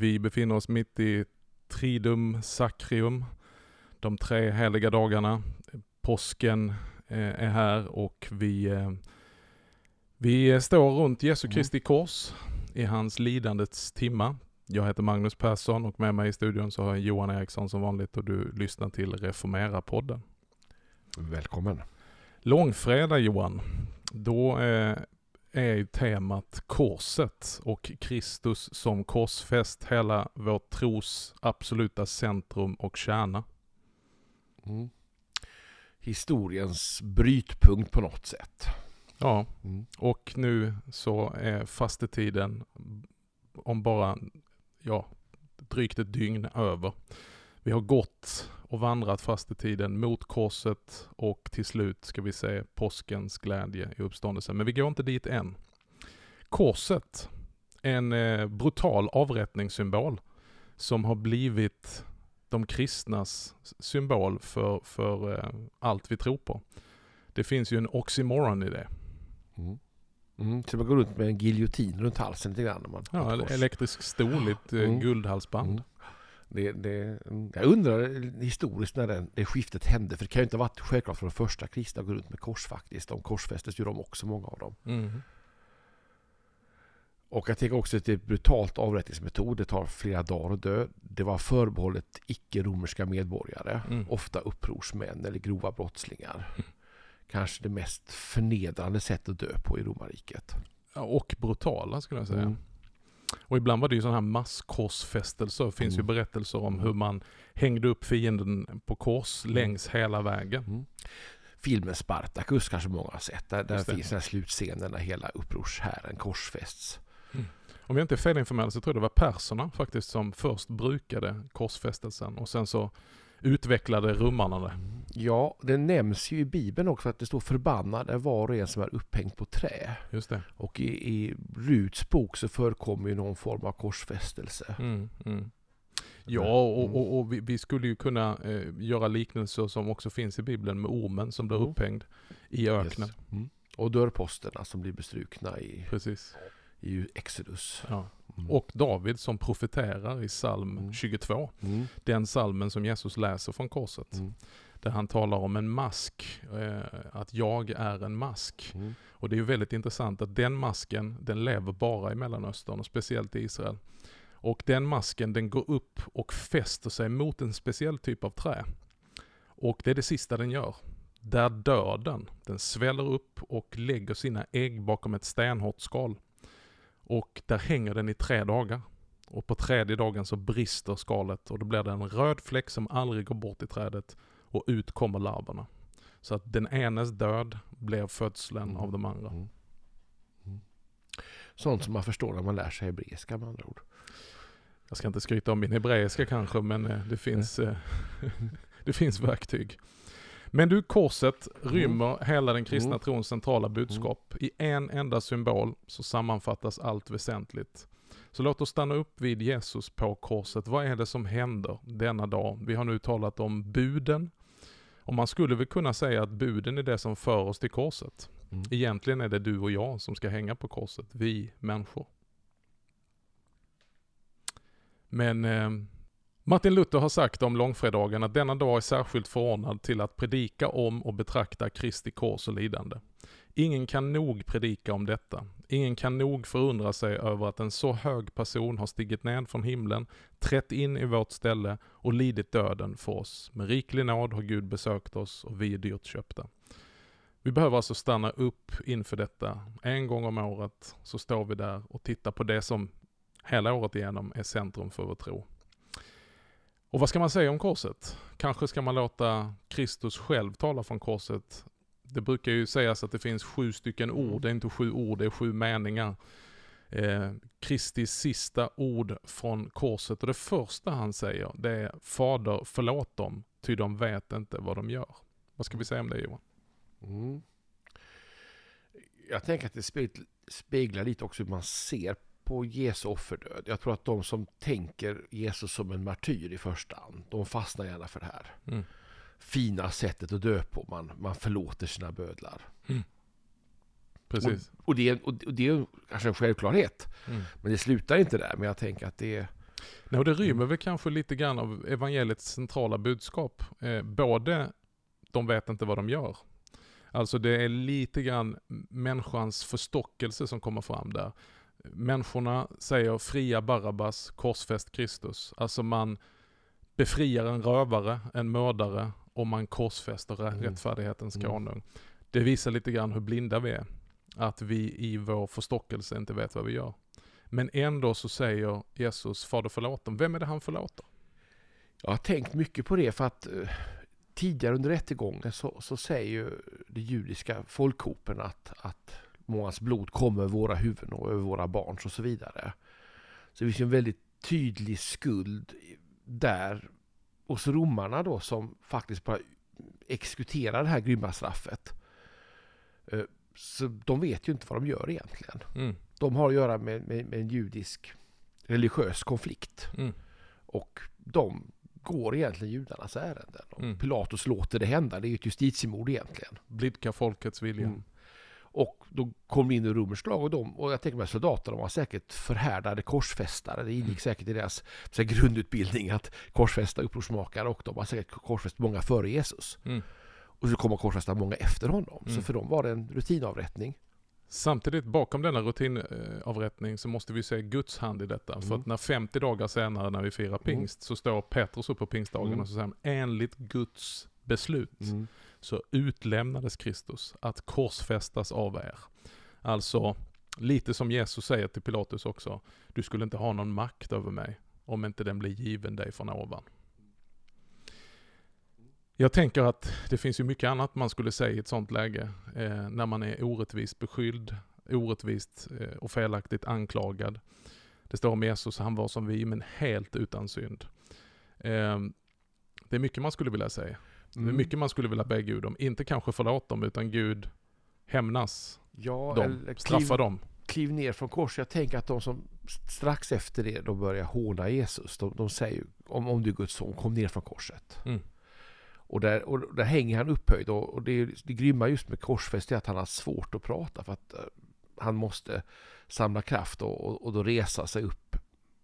Vi befinner oss mitt i Tridum Sacrium, de tre heliga dagarna. Påsken eh, är här och vi, eh, vi står runt Jesu Mm. Kristi kors i hans lidandets timma. Jag heter Magnus Persson och med mig i studion så har jag Johan Eriksson som vanligt och du lyssnar till Reformera-podden. Välkommen. Långfredag Johan, då eh, är ju temat korset och Kristus som korsfäst, hela vår tros absoluta centrum och kärna. Mm. Historiens brytpunkt på något sätt. Ja, Mm. och nu så är fastetiden om bara, ja, drygt ett dygn över. Vi har gått och vandrat fastetiden mot korset och till slut ska vi se påskens glädje i uppståndelsen. Men vi går inte dit än. Korset, en eh, brutal avrättningssymbol som har blivit de kristnas symbol för, för eh, allt vi tror på. Det finns ju en oxymoron i det. Mm. Mm. Så man går runt med en giljotin runt halsen lite grann. Man Ja, elektrisk stol i ett eh, Mm. guldhalsband. Mm. Det, det, mm. jag undrar historiskt när den, det skiftet hände. För det kan ju inte ha varit självklart för de första kristna att gå runt med kors faktiskt. De korsfästes ju de också, många av dem. Mm. Och jag tänker också att det är ett brutalt avrättningsmetod. Det tar flera dagar att dö. Det var förbehållet icke-romerska medborgare. Mm. Ofta upprorsmän eller grova brottslingar. Kanske det mest förnedrande sättet att dö på i romarriket. Ja, Och brutala skulle jag säga. Mm. Och ibland var det ju sådana här masskorsfästelser. Det finns ju Mm. berättelser om hur man hängde upp fienden på kors Mm. längs hela vägen. Mm. Filmen Spartacus kanske många har sett. Där, där finns den här slutscenen när hela upprorshären korsfästs. Om jag inte är felinformerad så tror jag det var perserna faktiskt som först brukade korsfästelsen och sen så utvecklade romarna det. Ja, det nämns ju i Bibeln också att det står förbannade var och en som är upphängd på trä. Just det. Och i, i Ruts bok så förekommer ju någon form av korsfästelse. Mm, mm. Ja, och, och, och vi, vi skulle ju kunna eh, göra liknelser som också finns i Bibeln med ormen som blir Mm. upphängd i öknen. Yes. Mm. Och dörrposterna som blir bestrukna i, Precis. I Exodus. Ja. Mm. Och David som profeterar i psalm Mm. 22. Mm. Den salmen som Jesus läser från korset. Mm. Där han talar om en mask, eh, att jag är en mask. Mm. Och det är ju väldigt intressant att den masken, den lever bara i Mellanöstern och speciellt i Israel. Och den masken den går upp och fäster sig mot en speciell typ av trä. Och det är det sista den gör. Där dör den. Den sväller upp och lägger sina ägg bakom ett stenhårt skal. Och där hänger den i tre dagar. Och på tredje dagen så brister skalet och då blir det en röd fläck som aldrig går bort i trädet och ut kommer larverna. Så att den enes död blev födseln Mm. av de andra. Mm. Mm. Sånt som man förstår när man lär sig hebreiska med andra ord. Jag ska inte skryta om min hebreiska kanske men eh, det finns, eh, det finns verktyg. Men du, korset rymmer hela den kristna Mm. trons centrala budskap. I en enda symbol så sammanfattas allt väsentligt. Så låt oss stanna upp vid Jesus på korset. Vad är det som händer denna dag? Vi har nu talat om buden. Och man skulle väl kunna säga att buden är det som för oss till korset. Mm. Egentligen är det du och jag som ska hänga på korset, vi människor. Men eh, Martin Luther har sagt om långfredagen att denna dag är särskilt förordnad till att predika om och betrakta Kristi kors och lidande. Ingen kan nog predika om detta. Ingen kan nog förundra sig över att en så hög person har stigit ned från himlen, trätt in i vårt ställe och lidit döden för oss. Med riklig nåd har Gud besökt oss och vi är dyrt köpta. Vi behöver alltså stanna upp inför detta. En gång om året så står vi där och tittar på det som hela året igenom är centrum för vår tro. Och vad ska man säga om korset? Kanske ska man låta Kristus själv tala från korset. Det brukar ju sägas att det finns sju stycken ord, det är inte sju ord, det är sju meningar. Eh, Kristi sista ord från korset och det första han säger det är Fader förlåt dem, ty de vet inte vad de gör. Vad ska vi säga om det Johan? Mm. Jag tänker att det speglar lite också hur man ser på Jesu offerdöd. Jag tror att de som tänker Jesus som en martyr i första hand, de fastnar gärna för det här. Mm. Fina sättet att dö på, man, man förlåter sina bödlar. Mm. Precis. Och, och, det, och det är kanske en självklarhet. Mm. Men det slutar inte där. Men jag tänker att det är... Nej, och det rymmer väl kanske lite grann av evangeliets centrala budskap. Eh, både de vet inte vad de gör. Alltså det är lite grann människans förstockelse som kommer fram där. Människorna säger fria Barabbas, korsfäst Kristus. Alltså man befriar en rövare, en mördare och man korsfäster Mm. rättfärdighetens Mm. konung. Det visar lite grann hur blinda vi är. Att vi i vår förstockelse inte vet vad vi gör. Men ändå så säger Jesus, Fader förlåt dem. Vem är det han förlåter? Jag har tänkt mycket på det för att eh, tidigare under rättegången så, så säger ju de judiska folkhopen att, att mångas blod kommer över våra huvuden och över våra barns och så vidare. Så det finns ju en väldigt tydlig skuld där hos romarna då som faktiskt bara exekuterar det här grymma straffet. Eh, Så de vet ju inte vad de gör egentligen. Mm. De har att göra med, med, med en judisk religiös konflikt. Mm. Och de går egentligen judarnas ärenden. Och Mm. Pilatus låter det hända. Det är ju ett justitiemord egentligen. Blidka folkets vilja. Mm. Och då kom det in i romersk lag och, de, och jag tänker mig soldaterna var säkert förhärdade korsfästare. Det ingick Mm. säkert i deras så här, grundutbildning att korsfästa upprorsmakare och de har säkert korsfäst många före Jesus. Mm. Och så kommer korsfästa många efter honom. Så Mm. för dem var det en rutinavrättning. Samtidigt bakom denna rutinavrättning så måste vi se Guds hand i detta. För Mm. att när 50 dagar senare när vi firar pingst så står Petrus upp på pingstdagen Mm. och så säger enligt Guds beslut så utlämnades Kristus att korsfästas av er. Alltså lite som Jesus säger till Pilatus också, du skulle inte ha någon makt över mig om inte den blir given dig från ovan. Jag tänker att det finns ju mycket annat man skulle säga i ett sånt läge, eh, när man är orättvist beskylld, orättvist eh, och felaktigt anklagad. Det står om Jesus, han var som vi, men helt utan synd. Eh, det är mycket man skulle vilja säga. Det är mycket man skulle vilja be Gud om. Inte kanske förlåt dem, utan Gud hämnas ja, dem, kliv, straffa dem. kliv ner från korset. Jag tänker att de som strax efter det de börjar håna Jesus. De, de säger om, om du är Guds son, kom ner från korset. Mm. Och där, och där hänger han upphöjd. Och, och det, det grymma just med korsfäst är att han har svårt att prata. För att eh, han måste samla kraft och, och, och då resa sig upp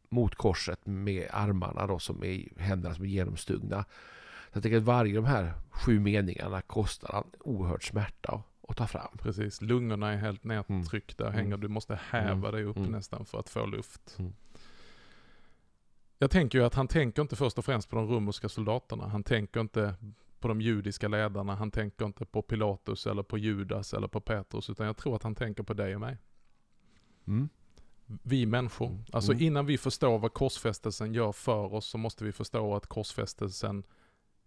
mot korset med armarna då som är händerna som är genomstugna. Så jag tänker att varje de här sju meningarna kostar han oerhört smärta att, ta fram. Precis, lungorna är helt nedtryckta, Mm. hänger, du måste häva Mm. dig upp Mm. nästan för att få luft. Mm. Jag tänker ju att han tänker inte först och främst på de romerska soldaterna. Han tänker inte på de judiska ledarna. Han tänker inte på Pilatus eller på Judas eller på Petrus. Utan jag tror att han tänker på dig och mig. Mm. Vi människor. Mm. Alltså Mm. innan vi förstår vad korsfästelsen gör för oss så måste vi förstå att korsfästelsen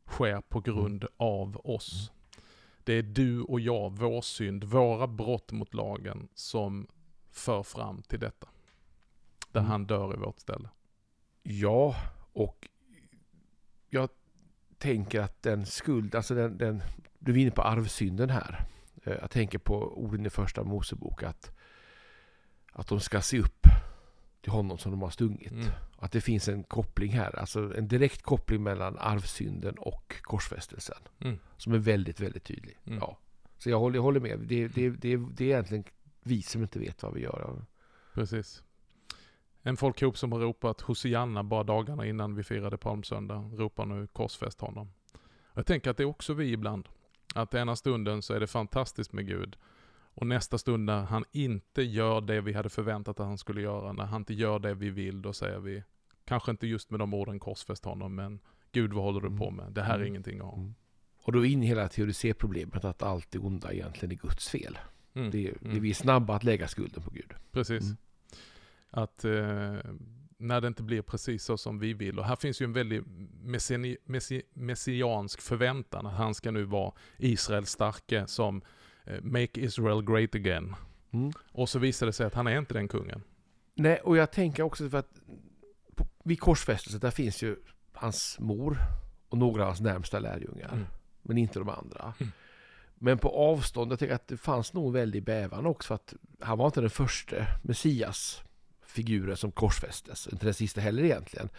sker på grund av oss. Det är du och jag, vår synd, våra brott mot lagen som för fram till detta. Där Mm. han dör i vårt ställe. Ja, och jag tänker att den skuld, alltså den, den du är inne på arvsynden här. Eh, Jag tänker på orden i första Mosebok att, att de ska se upp till honom som de har stungit. Mm. Att det finns en koppling här, alltså en direkt koppling mellan arvsynden och korsfästelsen. Mm. Som är väldigt, väldigt tydlig. Mm. Ja. Så jag håller, jag håller med. Det, det, det, det är egentligen vi som inte vet vad vi gör. Precis. En folkhop som har ropat Hosianna bara dagarna innan vi firade palmsöndag ropar nu korsfäst honom. Jag tänker att det är också vi ibland. Att ena stunden så är det fantastiskt med Gud. Och nästa stund när han inte gör det vi hade förväntat att han skulle göra, när han inte gör det vi vill, då säger vi, kanske inte just med de orden korsfäst honom, men Gud vad håller du på med? Det här är Mm. ingenting att ha. Mm. Och då är in hela teodicéproblemet att allt det onda egentligen är Guds fel. Mm. Det, är, det Mm. vi är snabba att lägga skulden på Gud. Precis. Mm. Att eh, när det inte blir precis så som vi vill. Och här finns ju en väldigt messiansk förväntan att han ska nu vara Israels starke som make Israel great again. Mm. Och så visar det sig att han är inte den kungen. Nej, och jag tänker också för att på, vid korsfästelsen där finns ju hans mor och några av hans närmsta lärjungar. Mm. Men inte de andra. Mm. Men på avstånd, jag tänker att det fanns nog en väldig bävan också. För att han var inte den första Messias figuren som korsfästes. Inte den sista heller egentligen.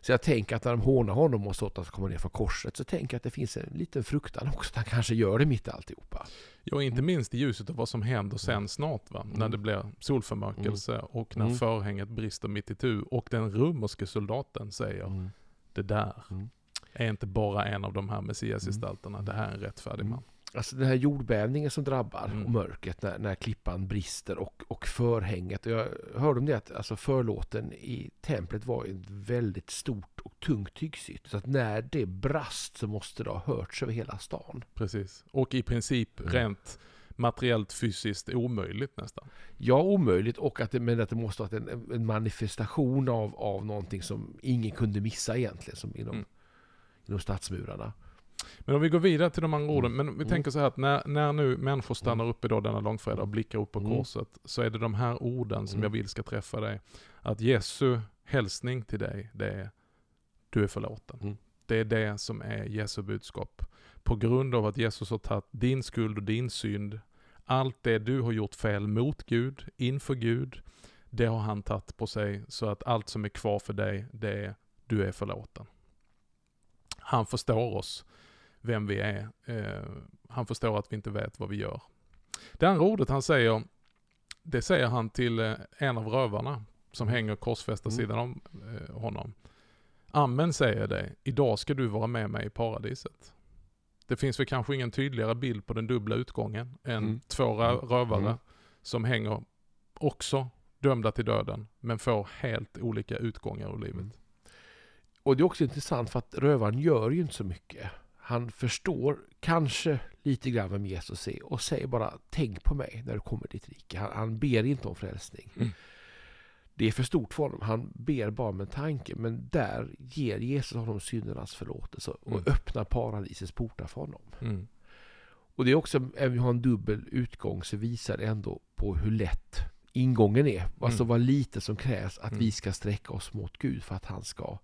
Så jag tänker att när de hånar honom och så att kommer ner från korset så tänker jag att det finns en liten fruktan också att han kanske gör det mitt i alltihopa. Ja, inte minst i ljuset av vad som händer sen Mm. snart va? Mm. När det blir solförmörkelse och när Mm. förhänget brister mitt i tu och den romerske soldaten säger Mm. det där Mm. är inte bara en av de här messiasgestalterna, det här är en rättfärdig Mm. man. Alltså den här jordbävningen som drabbar Mm. och mörkret när, när klippan brister och, och förhänget. Och jag hörde om det att alltså förlåten i templet var ett väldigt stort och tungt tygsystem. Så att när det brast så måste det ha hörts över hela stan. Precis. Och i princip Mm. rent materiellt fysiskt omöjligt nästan. Ja, omöjligt och att det, men att det måste ha varit en, en manifestation av, av någonting som ingen kunde missa egentligen som inom, Mm. inom stadsmurarna. Men om vi går vidare till de andra orden, Mm. men vi Mm. tänker så här att när, när nu människor stannar upp idag denna långfredag och blickar upp på Mm. korset, så är det de här orden som Mm. jag vill ska träffa dig. Att Jesu hälsning till dig, det är du är förlåten. Mm. Det är det som är Jesu budskap. På grund av att Jesus har tagit din skuld och din synd, allt det du har gjort fel mot Gud, inför Gud, det har han tagit på sig så att allt som är kvar för dig, det är du är förlåten. Han förstår oss, vem vi är. Eh, han förstår att vi inte vet vad vi gör. Det andra ordet han säger, det säger han till eh, en av rövarna som hänger korsfästa Mm. sidan om eh, honom. Amen säger jag dig, idag ska du vara med mig i paradiset. Det finns väl kanske ingen tydligare bild på den dubbla utgången än Mm. två Mm. rövare Mm. som hänger också dömda till döden, men får helt olika utgångar ur livet. Mm. Och det är också intressant för att rövaren gör ju inte så mycket. Han förstår kanske lite grann vem Jesus är och säger bara tänk på mig när du kommer ditt rike. Han, han ber inte om frälsning. Mm. Det är för stort för honom. Han ber bara med tanke. Men där ger Jesus honom syndernas förlåtelse och Mm. öppnar paradisets portar för honom. Mm. Och det är också, även om vi har en dubbel utgång så visar det ändå på hur lätt ingången är. Alltså Mm. vad lite som krävs att Mm. vi ska sträcka oss mot Gud för att han ska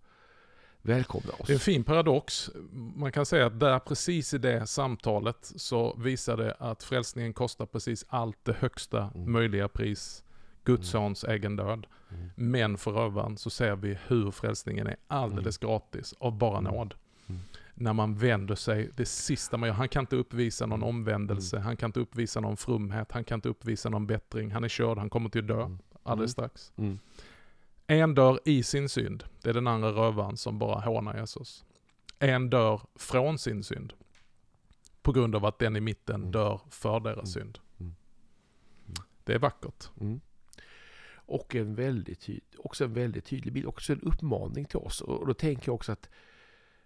välkomna oss. Det är en fin paradox. Man kan säga att där precis i det samtalet så visar det att frälsningen kostar precis allt det högsta Mm. möjliga pris. Guds Mm. sons egen död. Mm. Men för rövaren så ser vi hur frälsningen är alldeles gratis av bara Mm. nåd. Mm. När man vänder sig, det sista man gör, han kan inte uppvisa någon omvändelse, han kan inte uppvisa någon frumhet, han kan inte uppvisa någon bättring, han är körd, han kommer till att dö Mm. alldeles Mm. strax. En dör i sin synd, det är den andra rövaren som bara hånar Jesus. En dör från sin synd, på grund av att den i mitten Mm. dör för deras Mm. synd. Mm. Mm. Det är vackert. Mm. Och en väldigt tydlig, också en väldigt tydlig bild, också en uppmaning till oss. Och då tänker jag också att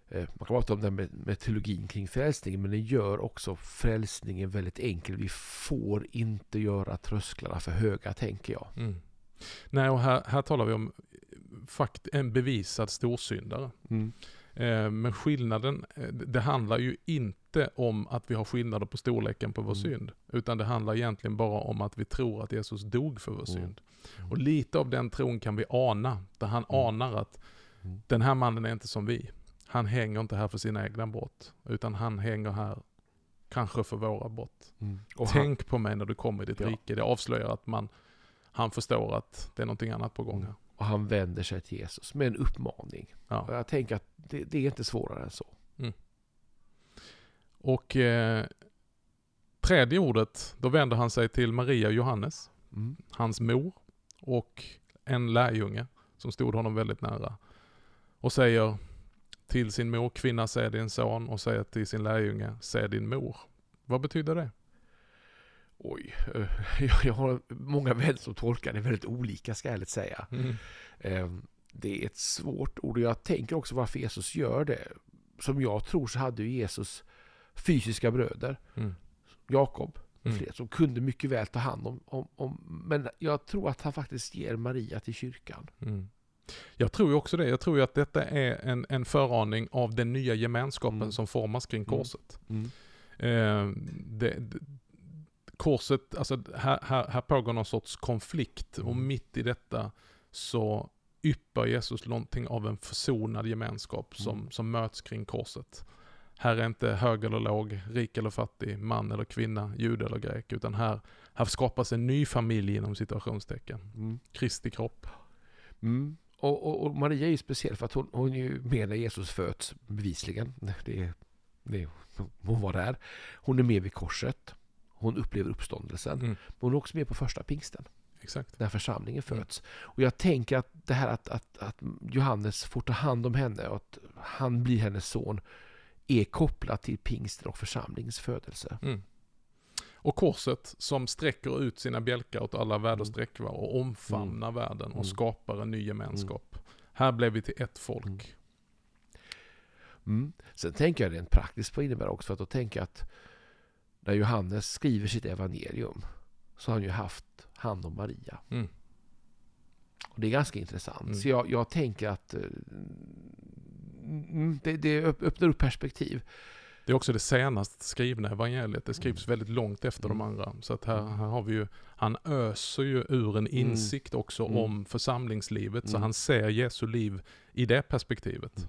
eh, man kan prata om det här med, med teologin kring frälsningen, men det gör också frälsningen väldigt enkel. Vi får inte göra trösklarna för höga, tänker jag. Mm. Nej, och här, här talar vi om fakt en bevisad storsyndare. Mm. Eh, men skillnaden, eh, det handlar ju inte om att vi har skillnader på storleken på vår Mm. synd. Utan det handlar egentligen bara om att vi tror att Jesus dog för vår Mm. synd. Och lite av den tron kan vi ana. Där han Mm. anar att Mm. den här mannen är inte som vi. Han hänger inte här för sina egna brott. Utan han hänger här kanske för våra brott. Mm. Och han, Tänk på mig när du kommer i ditt Ja. rike. Det avslöjar att man, han förstår att det är någonting annat på gång Mm. här. och han vänder sig till Jesus med en uppmaning. Ja. jag tänker att det, det är inte svårare än så. Och eh, tredje ordet, då vänder han sig till Maria och Johannes, Mm. hans mor och en lärjunge som stod honom väldigt nära. Och säger till sin mor, kvinna se din son och säger till sin lärjunge, se din mor. Vad betyder det? Oj, eh, jag- har många vänner som tolkar det väldigt olika ska jag ärligt säga. Eh, Det är ett svårt ord och jag tänker också varför Jesus gör det. Som jag tror så hade Jesus fysiska bröder, Mm. Jakob Mm. fler, som kunde mycket väl ta hand om, om, om... Men jag tror att han faktiskt ger Maria till kyrkan. Mm. Jag tror ju också det. Jag tror ju att detta är en, en föraning av den nya gemenskapen Mm. som formas kring Mm. korset. Eh, det, korset, alltså här, här, här pågår någon sorts konflikt och Mm. mitt i detta så yppar Jesus någonting av en försonad gemenskap som, Mm. som möts kring korset. Här är inte hög eller låg, rik eller fattig, man eller kvinna, jude eller grek, utan här, här skapas en ny familj inom situationstecken. Mm. Kristi kropp. Mm. Och, och, och, Maria är ju speciell för att hon, hon är ju med när Jesus föds, bevisligen. Det, det, hon var där. Hon är med vid korset. Hon upplever uppståndelsen. Mm. Men hon är också med på första pingsten. Exakt. När församlingen föds. Mm. Och jag tänker att det här att, att, att Johannes får ta hand om henne och att han blir hennes son är kopplat till pingsten och församlingens födelse. Mm. Och korset som sträcker ut sina bjälkar åt alla väderstreck mm. och omfamnar mm. världen och mm. skapar en ny gemenskap. Mm. Här blev vi till ett folk. Sen tänker jag rent praktiskt det innebär också. För att då tänker jag att när Johannes skriver sitt evangelium så har han ju haft hand om Maria. Mm. Och Det är ganska intressant. Mm. Så jag, jag, tänker att uh, det, det öppnar upp perspektiv. Det är också det senast skrivna evangeliet. Det skrivs mm. väldigt långt efter mm. de andra. Så att här, här har vi ju, han öser ju ur en mm. insikt också mm. om församlingslivet. Så mm. han ser Jesu liv i det perspektivet.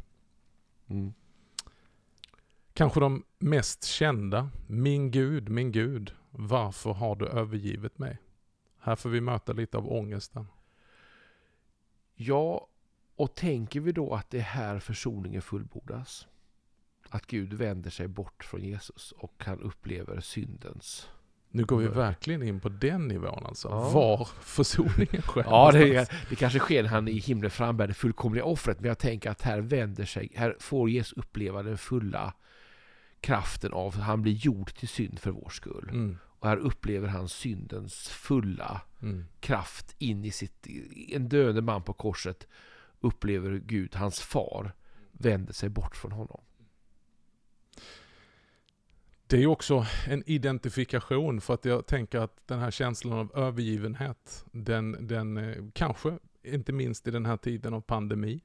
Kanske de mest kända, Min Gud, min Gud, varför har du övergivit mig? Här får vi möta lite av ångesten. Ja, och tänker vi då att det är här försoningen fullbordas? att Gud vänder sig bort från Jesus och han upplever syndens nu går vi verkligen in på den nivån alltså. Ja. Var försoningen sker. Ja, det, det kanske sker när han i himlen frambär det fullkomliga offret. Men jag tänker att här vänder sig, här får Jesus uppleva den fulla kraften av, han blir gjord till synd för vår skull. Mm. Och här upplever han syndens fulla mm. kraft in i sitt, en döende man på korset upplever Gud, hans far, vänder sig bort från honom. Det är också en identifikation för att jag tänker att den här känslan av övergivenhet, den, den eh, kanske, inte minst i den här tiden av pandemi,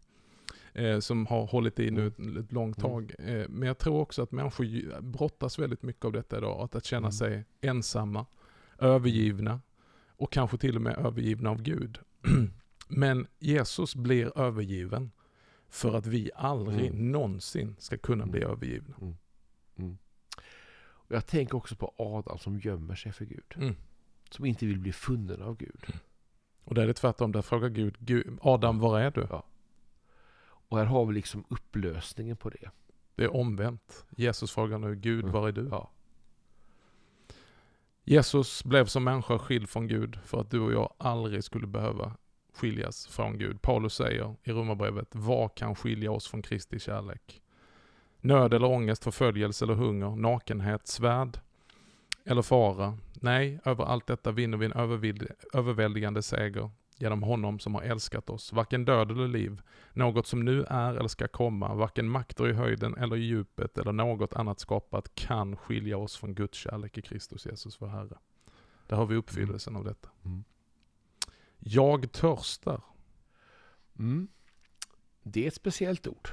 eh, som har hållit i nu mm. ett, långt mm. tag. Eh, men jag tror också att människor brottas väldigt mycket av detta idag, att, att känna mm. sig ensamma, övergivna och kanske till och med övergivna av Gud. men Jesus blir övergiven för att vi aldrig mm. någonsin ska kunna bli mm. övergivna. Mm. Och jag tänker också på Adam som gömmer sig för Gud. Som inte vill bli funnen av Gud. Och där är det tvärtom, där frågar Gud, Gud Adam var är du? Ja. Och här har vi liksom upplösningen på det. Det är omvänt. Jesus frågar nu, Gud var är du? Ja. Jesus blev som människa skild från Gud för att du och jag aldrig skulle behöva skiljas från Gud. Paulus säger i Romarbrevet, vad kan skilja oss från Kristi kärlek? Nöd eller ångest, förföljelse eller hunger, nakenhet, svärd eller fara. Nej, över allt detta vinner vi en överväldigande seger genom honom som har älskat oss. Varken död eller liv, något som nu är eller ska komma, varken makter i höjden eller i djupet eller något annat skapat kan skilja oss från Guds kärlek i Kristus Jesus vår Herre. Där har vi uppfyllelsen mm. av detta. Mm. Jag törstar. Mm. Det är ett speciellt ord.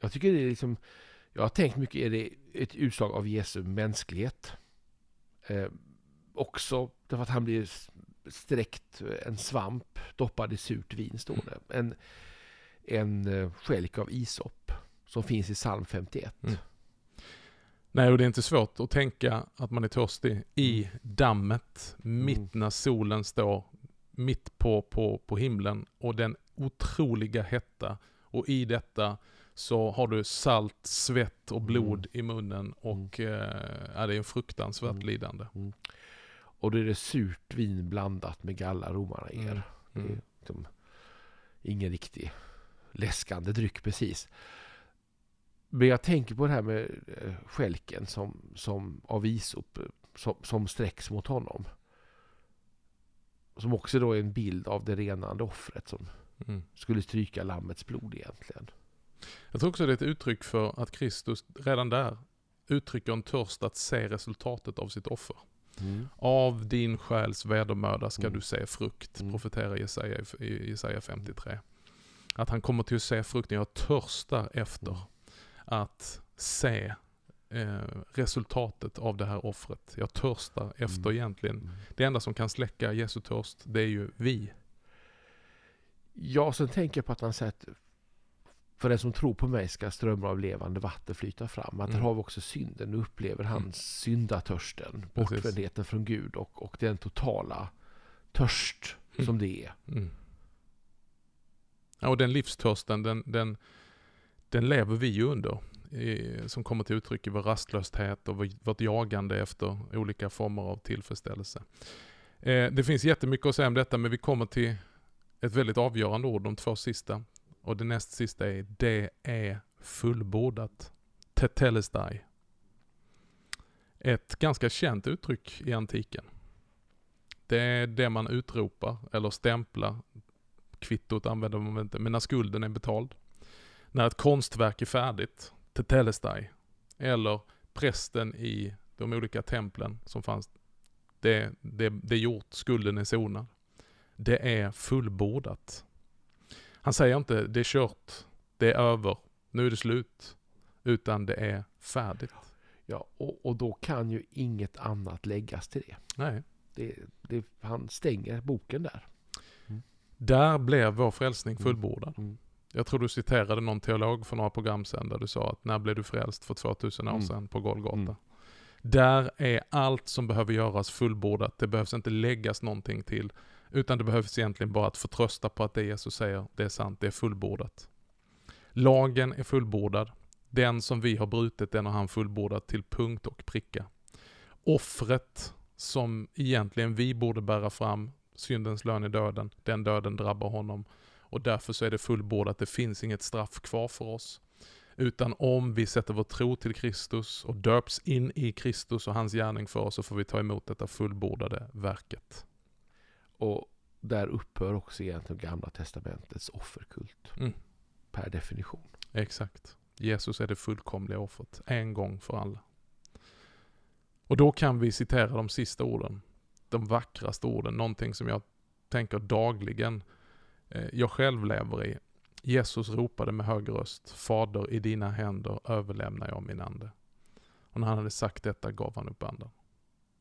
Jag tycker det är liksom jag har tänkt mycket, är det ett utslag av Jesu mänsklighet? Eh, också därför att han blir sträckt en svamp doppad i surt vin, står det. En, en eh, skälk av isop som finns i psalm 51. Mm. Nej, och det är inte svårt att tänka att man är törstig i mm. dammet, mitt mm. när solen står mitt på, på, på himlen och den otroliga hetta och i detta så har du salt, svett och blod mm. i munnen och mm. eh, det är en fruktansvärt mm. lidande. Mm. Och då är det surt vin blandat med gallaromar i er. Mm. Är liksom ingen riktig läskande dryck precis. Men jag tänker på det här med eh, skälken som, som av isop som, som sträcks mot honom. Som också då är en bild av det renande offret som mm. skulle stryka lammets blod egentligen. Jag tror också det är ett uttryck för att Kristus redan där uttrycker en törst att se resultatet av sitt offer. Mm. Av din själs vedermöda ska mm. du se frukt, mm. profeterar Jesaja i Jesaja 53. Att han kommer till att se frukten, jag törstar efter mm. att se eh, resultatet av det här offret. Jag törstar efter mm. egentligen, mm. det enda som kan släcka Jesu törst, det är ju vi. Ja, sen tänker jag på att han säger att för den som tror på mig ska strömmar av levande vatten flyta fram. Att mm. där har vi också synden. Nu upplever han mm. syndatörsten, bortvändheten från Gud och, och den totala törst mm. som det är. Mm. Ja, och den livstörsten, den, den, den lever vi ju under. I, som kommer till uttryck i vår rastlöshet och vårt jagande efter olika former av tillfredsställelse. Eh, det finns jättemycket att säga om detta, men vi kommer till ett väldigt avgörande ord, de två sista. Och det näst sista är, det är fullbordat. Tetelestai. Ett ganska känt uttryck i antiken. Det är det man utropar eller stämplar. Kvittot använder man inte, men när skulden är betald. När ett konstverk är färdigt, tetelestai. Eller prästen i de olika templen som fanns. Det, det, det är gjort, skulden är sonad. Det är fullbordat. Han säger inte det är kört, det är över, nu är det slut. Utan det är färdigt. Ja, och, och då kan ju inget annat läggas till det. Nej. Det, det, han stänger boken där. Mm. Där blev vår frälsning mm. fullbordad. Mm. Jag tror du citerade någon teolog för några program sedan där du sa att när blev du frälst för 2000 år mm. sedan på Golgata? Mm. Där är allt som behöver göras fullbordat. Det behövs inte läggas någonting till. Utan det behövs egentligen bara att förtrösta på att det Jesus säger, det är sant, det är fullbordat. Lagen är fullbordad. Den som vi har brutit, den har han fullbordat till punkt och pricka. Offret som egentligen vi borde bära fram, syndens lön är döden, den döden drabbar honom. Och därför så är det fullbordat, det finns inget straff kvar för oss. Utan om vi sätter vår tro till Kristus och döps in i Kristus och hans gärning för oss så får vi ta emot detta fullbordade verket. Och där upphör också egentligen Gamla Testamentets offerkult. Mm. Per definition. Exakt. Jesus är det fullkomliga offret, en gång för alla. Och då kan vi citera de sista orden, de vackraste orden, någonting som jag tänker dagligen, eh, jag själv lever i. Jesus ropade med hög röst, Fader i dina händer överlämnar jag min ande. Och när han hade sagt detta gav han upp anden.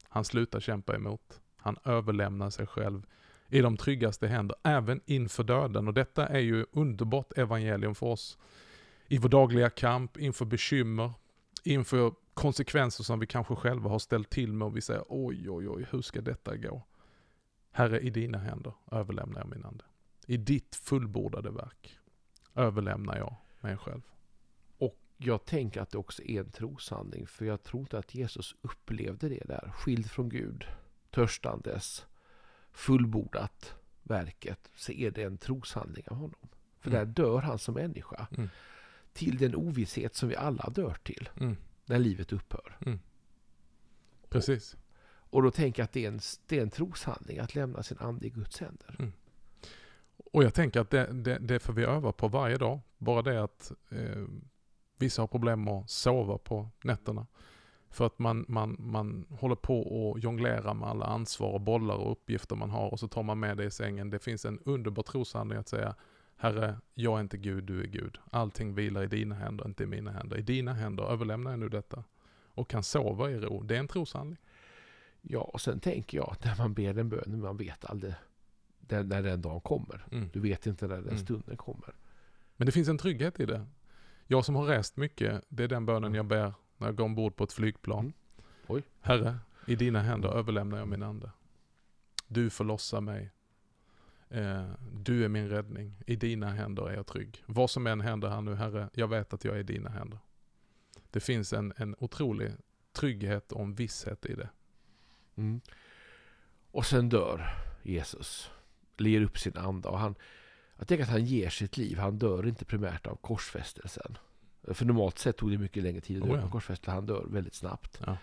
Han slutar kämpa emot. Han överlämnar sig själv i de tryggaste händer, även inför döden. Och detta är ju underbart evangelium för oss. I vår dagliga kamp, inför bekymmer, inför konsekvenser som vi kanske själva har ställt till med och vi säger oj, oj, oj, hur ska detta gå? Herre, i dina händer överlämnar jag min ande. I ditt fullbordade verk överlämnar jag mig själv. Och jag tänker att det också är en troshandling, för jag tror inte att Jesus upplevde det där, skild från Gud, törstandes, fullbordat verket, så är det en troshandling av honom. För mm. där dör han som människa. Mm. Till den ovisshet som vi alla dör till. Mm. När livet upphör. Mm. Precis. Och, och, då tänker jag att det är, en, det är en troshandling att lämna sin ande i Guds händer. Mm. Och jag tänker att det, det, det får vi öva på varje dag. Bara det att eh, vissa har problem att sova på nätterna. För att man, man, man håller på och jonglerar med alla ansvar och bollar och uppgifter man har och så tar man med det i sängen. Det finns en underbar troshandling att säga Herre, jag är inte Gud, du är Gud. Allting vilar i dina händer, inte i mina händer. I dina händer överlämnar jag nu detta. Och kan sova i ro. Det är en troshandling. Ja, och sen tänker jag, när man ber den bönen, man vet aldrig när den dagen kommer. Mm. Du vet inte när den mm. stunden kommer. Men det finns en trygghet i det. Jag som har rest mycket, det är den bönen mm. jag ber när jag går ombord på ett flygplan. Mm. Oj. Herre, i dina händer överlämnar jag min ande. Du förlossar mig. Eh, du är min räddning. I dina händer är jag trygg. Vad som än händer här nu, Herre, jag vet att jag är i dina händer. Det finns en, en otrolig trygghet och en visshet i det. Mm. Och sen dör Jesus. Ler upp sin ande. Och han, jag tänker att han ger sitt liv. Han dör inte primärt av korsfästelsen. För normalt sett tog det mycket längre tid att dö oh, ja. korsfästelsen. Han dör väldigt snabbt. Ja.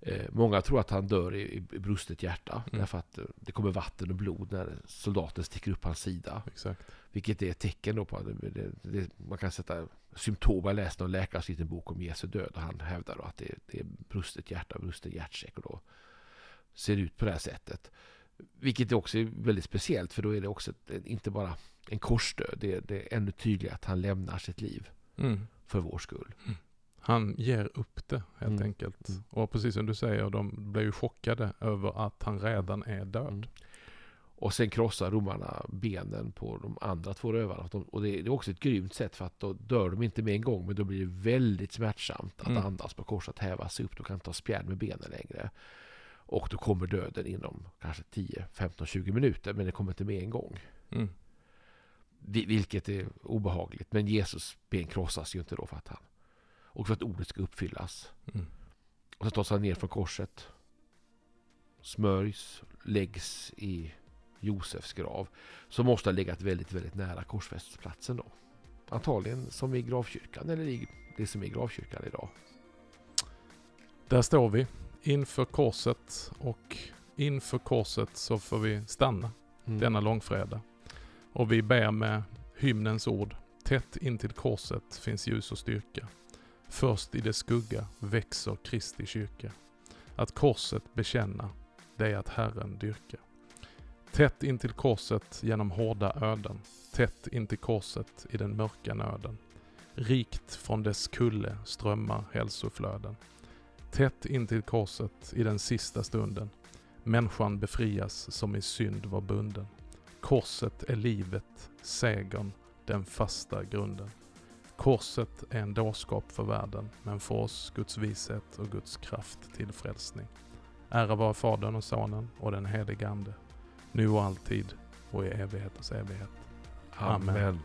Eh, många tror att han dör i, i brustet hjärta. Mm. Därför att eh, det kommer vatten och blod när soldaten sticker upp hans sida. Exakt. Vilket är ett tecken då på att det, det, det, man kan sätta symptom. Jag läste någon läkares liten bok om Jesu död. Och han hävdar att det, det är brustet hjärta, brusten hjärtsäck. Och då ser det ut på det här sättet. Vilket också är väldigt speciellt. För då är det också inte bara en korsdöd. Det, det är ännu tydligare att han lämnar sitt liv. Mm. För vår skull. Mm. Han ger upp det helt mm. enkelt. Mm. Och precis som du säger, de blir ju chockade över att han redan är död. Mm. Och sen krossar romarna benen på de andra två rövarna. Och det är också ett grymt sätt för att då dör de inte med en gång. Men då blir det väldigt smärtsamt att mm. andas på korset, häva sig upp. Då kan inte ta spjärn med benen längre. Och då kommer döden inom kanske 10, 15, 20 minuter. Men det kommer inte med en gång. Mm. Vilket är obehagligt. Men Jesus ben krossas ju inte då för att han... Och för att ordet ska uppfyllas. Mm. Och så tas han ner från korset. Smörjs, läggs i Josefs grav. Som måste ha legat väldigt, väldigt nära korsfästesplatsen då. Antagligen som i gravkyrkan eller i det som är gravkyrkan idag. Där står vi inför korset och inför korset så får vi stanna Mm. denna långfredag. Och vi ber med hymnens ord. Tätt intill korset finns ljus och styrka. Först i dess skugga växer Kristi kyrka. Att korset bekänna, det är att Herren dyrka. Tätt intill korset genom hårda öden. Tätt intill korset i den mörka nöden. Rikt från dess kulle strömmar hälsoflöden. Tätt intill korset i den sista stunden. Människan befrias som i synd var bunden. Korset är livet, segern, den fasta grunden. Korset är en dårskap för världen, men för oss Guds vishet och Guds kraft till frälsning. Ära vare Fadern och Sonen och den helige Ande, nu och alltid och i evigheters evighet. Amen. Amen.